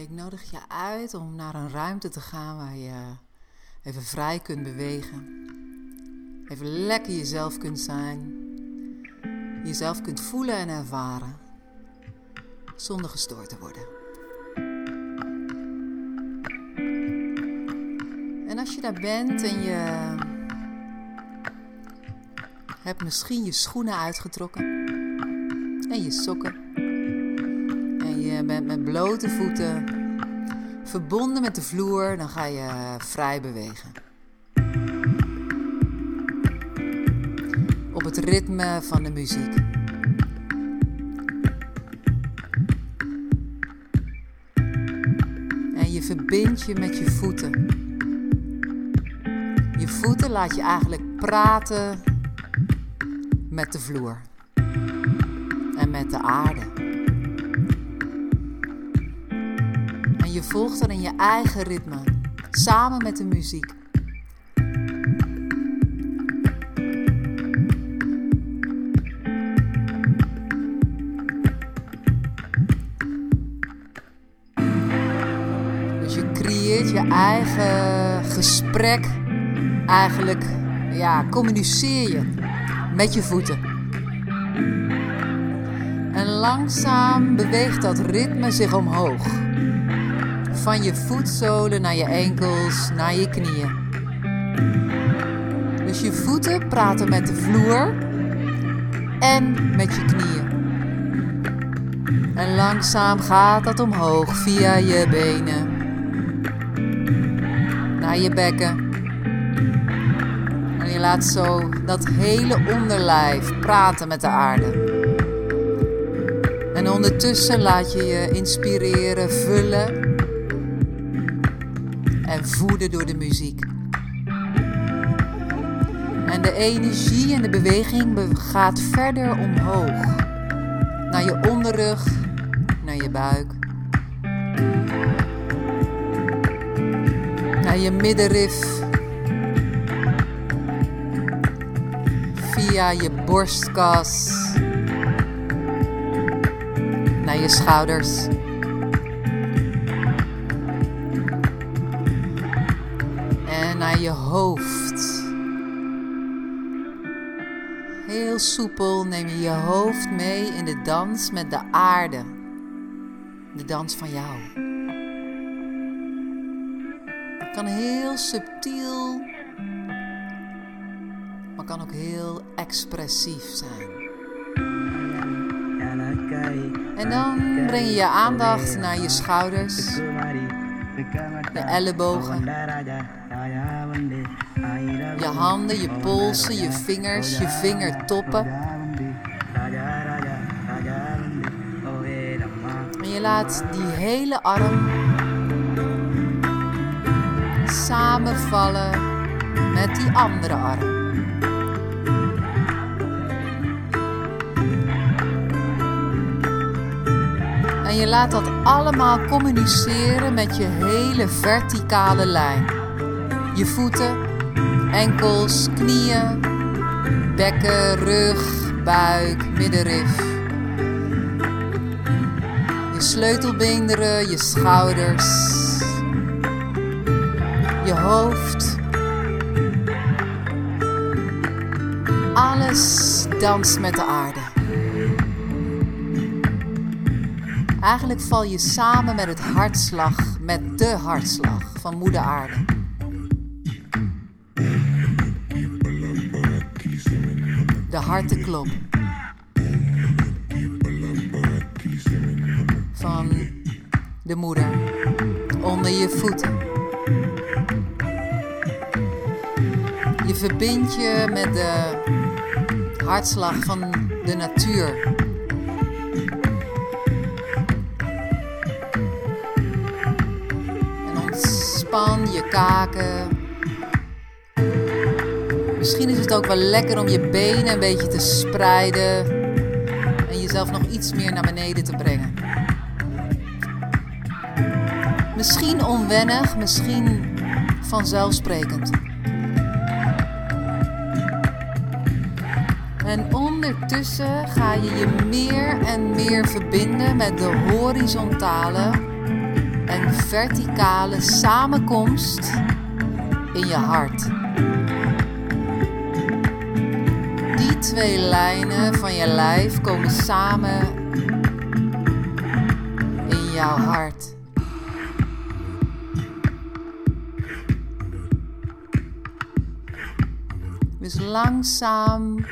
Ik nodig je uit om naar een ruimte te gaan waar je even vrij kunt bewegen. Even lekker jezelf kunt zijn. Jezelf kunt voelen en ervaren. Zonder gestoord te worden. En als je daar bent en je hebt misschien je schoenen uitgetrokken en je sokken. Met blote voeten verbonden met de vloer, dan ga je vrij bewegen. Op het ritme van de muziek. En je verbindt je met je voeten. Je voeten laat je eigenlijk praten met de vloer en met de aarde. Je volgt er in je eigen ritme, samen met de muziek. Dus je creëert je eigen gesprek. Eigenlijk, ja, communiceer je met je voeten. En langzaam beweegt dat ritme zich omhoog. Van je voetzolen naar je enkels, naar je knieën. Dus je voeten praten met de vloer en met je knieën. En langzaam gaat dat omhoog via je benen. Naar je bekken. En je laat zo dat hele onderlijf praten met de aarde. En ondertussen laat je je inspireren, vullen en voeden door de muziek. En de energie en de beweging gaat verder omhoog. Naar je onderrug, naar je buik. Naar je middenrif. Via je borstkas. Naar je schouders. Je hoofd. Heel soepel neem je je hoofd mee in de dans met de aarde. De dans van jou. Het kan heel subtiel, maar kan ook heel expressief zijn. En dan breng je je aandacht naar je schouders, je ellebogen, je handen, je polsen, je vingers, je vingertoppen. En je laat die hele arm samenvallen met die andere arm. En je laat dat allemaal communiceren met je hele verticale lijn. Je voeten, enkels, knieën, bekken, rug, buik, middenrif. Je sleutelbeenderen, je schouders, je hoofd. Alles danst met de aarde. Eigenlijk val je samen met het hartslag, met de hartslag van Moeder Aarde. De hartenklop. Van de moeder onder je voeten. Je verbindt je met de hartslag van de natuur. Ontspan je kaken. Misschien is het ook wel lekker om je benen een beetje te spreiden en jezelf nog iets meer naar beneden te brengen. Misschien onwennig, misschien vanzelfsprekend. En ondertussen ga je je meer en meer verbinden met de horizontale en verticale samenkomst in je hart. Twee lijnen van je lijf komen samen in jouw hart. Dus langzaam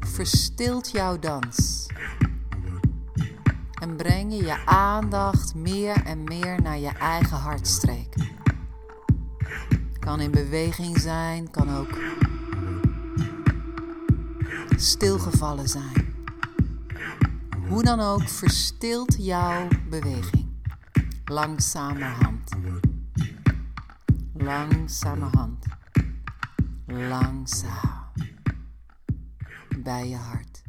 verstilt jouw dans. En breng je je aandacht meer en meer naar je eigen hartstreek. Kan in beweging zijn, kan ook stilgevallen zijn. Hoe dan ook verstilt jouw beweging. Langzamerhand. Langzamerhand. Langzaam bij je hart.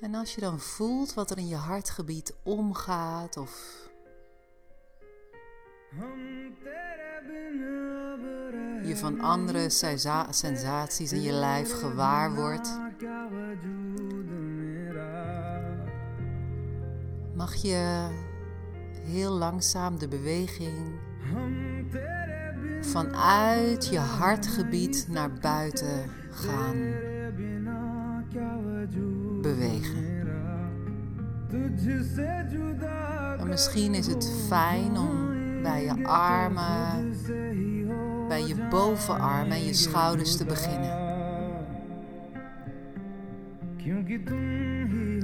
En als je dan voelt wat er in je hartgebied omgaat of je van andere sensaties in je lijf gewaar wordt, mag je heel langzaam de beweging vanuit je hartgebied naar buiten gaan bewegen. En misschien is het fijn om bij je armen, bij je bovenarm en je schouders te beginnen.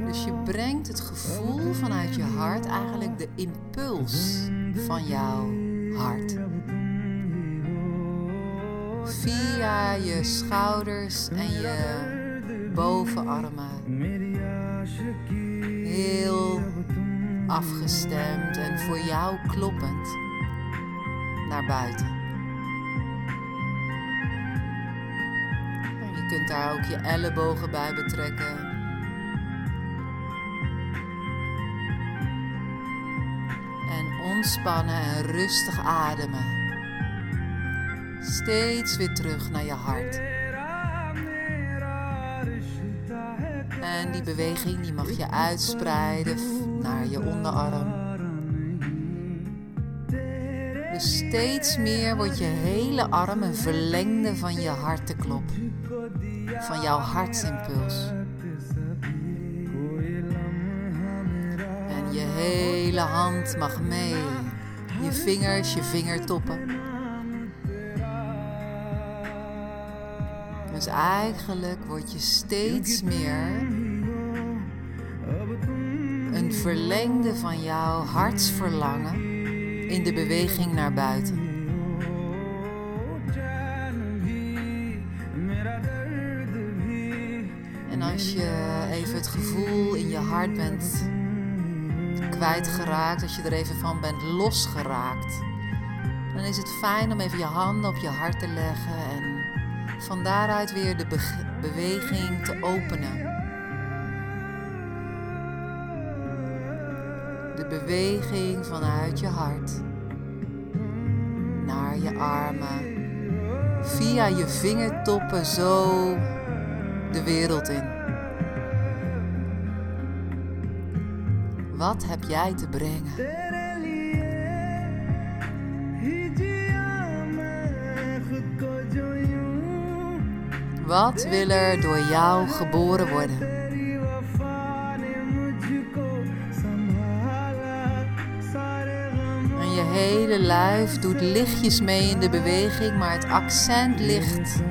Dus je brengt het gevoel vanuit je hart, eigenlijk de impuls van jouw hart. Via je schouders en je bovenarmen. Heel afgestemd en voor jou kloppend naar buiten. je kunt daar ook je ellebogen bij betrekken. ontspannen en rustig ademen. Steeds weer terug naar je hart. En die beweging die mag je uitspreiden naar je onderarm. Steeds meer wordt je hele arm een verlengde van je hartenklop. Van jouw hartsimpuls. En je hele hand mag mee je vingers, je vingertoppen. Dus eigenlijk word je steeds meer een verlengde van jouw hartsverlangen in de beweging naar buiten. En als je even het gevoel in je hart bent kwijtgeraakt, als je er even van bent losgeraakt, dan is het fijn om even je handen op je hart te leggen en van daaruit weer de beweging te openen. De beweging vanuit je hart naar je armen, via je vingertoppen zo de wereld in. Wat heb jij te brengen? Wat wil er door jou geboren worden? Hele lijf doet lichtjes mee in de beweging, maar het accent ligt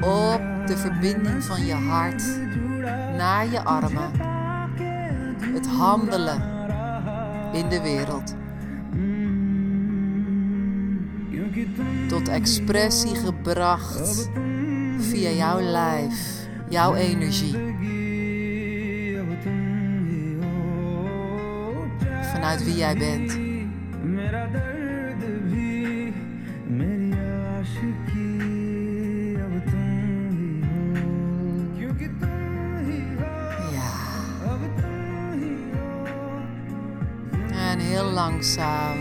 op de verbinding van je hart naar je armen het handelen in de wereld. Tot expressie gebracht via jouw lijf, jouw energie. Vanuit wie jij bent. Langzaam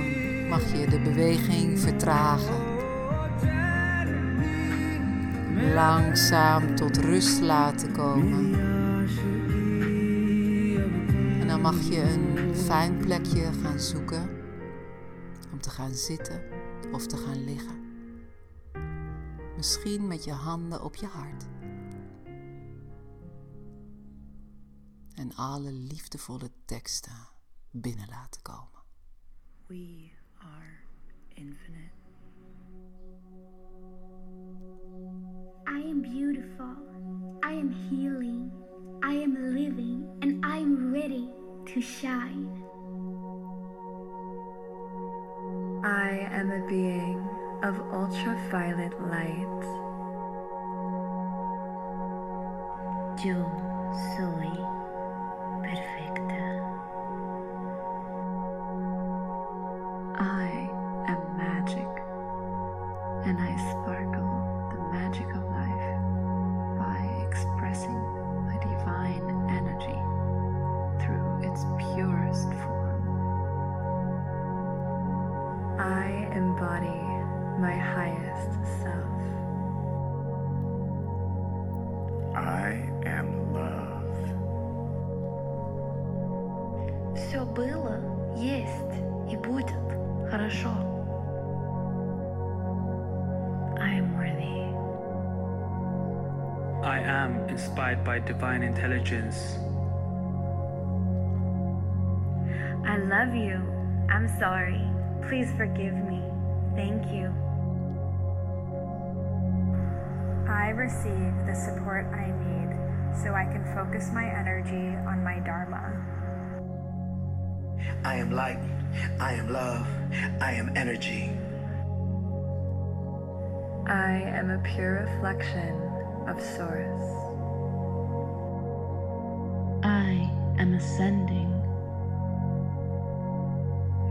mag je de beweging vertragen. langzaam tot rust laten komen. En dan mag je een fijn plekje gaan zoeken om te gaan zitten of te gaan liggen. Misschien met je handen op je hart. En alle liefdevolle teksten binnen laten komen. We are infinite. I am beautiful. I am healing. I am living and I am ready to shine. I am a being of ultraviolet light. Yo soy and I sparkle the magic of life by expressing my divine energy through its purest form. I embody my highest self. I am love. Все было, есть и будет хорошо. I am inspired by divine intelligence. I love you. I'm sorry. Please forgive me. Thank you. I receive the support I need so I can focus my energy on my Dharma. I am light. I am love. I am energy. I am a pure reflection of Source. I am ascending.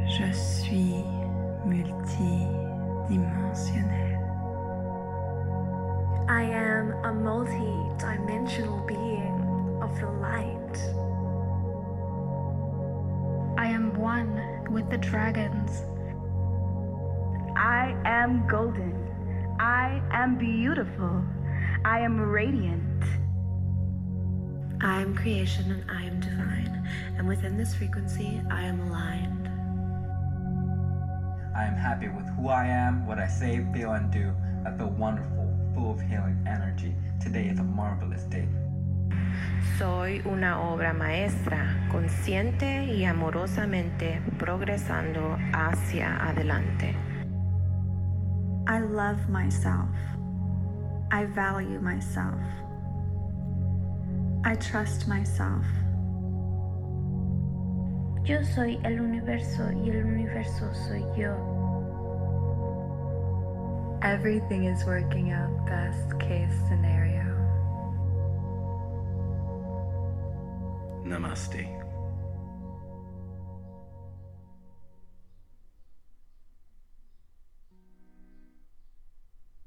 Je suis multidimensionnel. I am a multi dimensional being of the light. I am one with the dragons. I am golden. I am beautiful. I am radiant. I am creation and I am divine, and within this frequency, I am aligned. I am happy with who I am, what I say, feel, and do. I feel wonderful, full of healing energy. Today is a marvelous day. Soy una obra maestra, consciente y amorosamente progresando hacia adelante. I love myself. I value myself. I trust myself. Yo soy el universo y el universo soy yo. Everything is working out best case scenario. Namaste.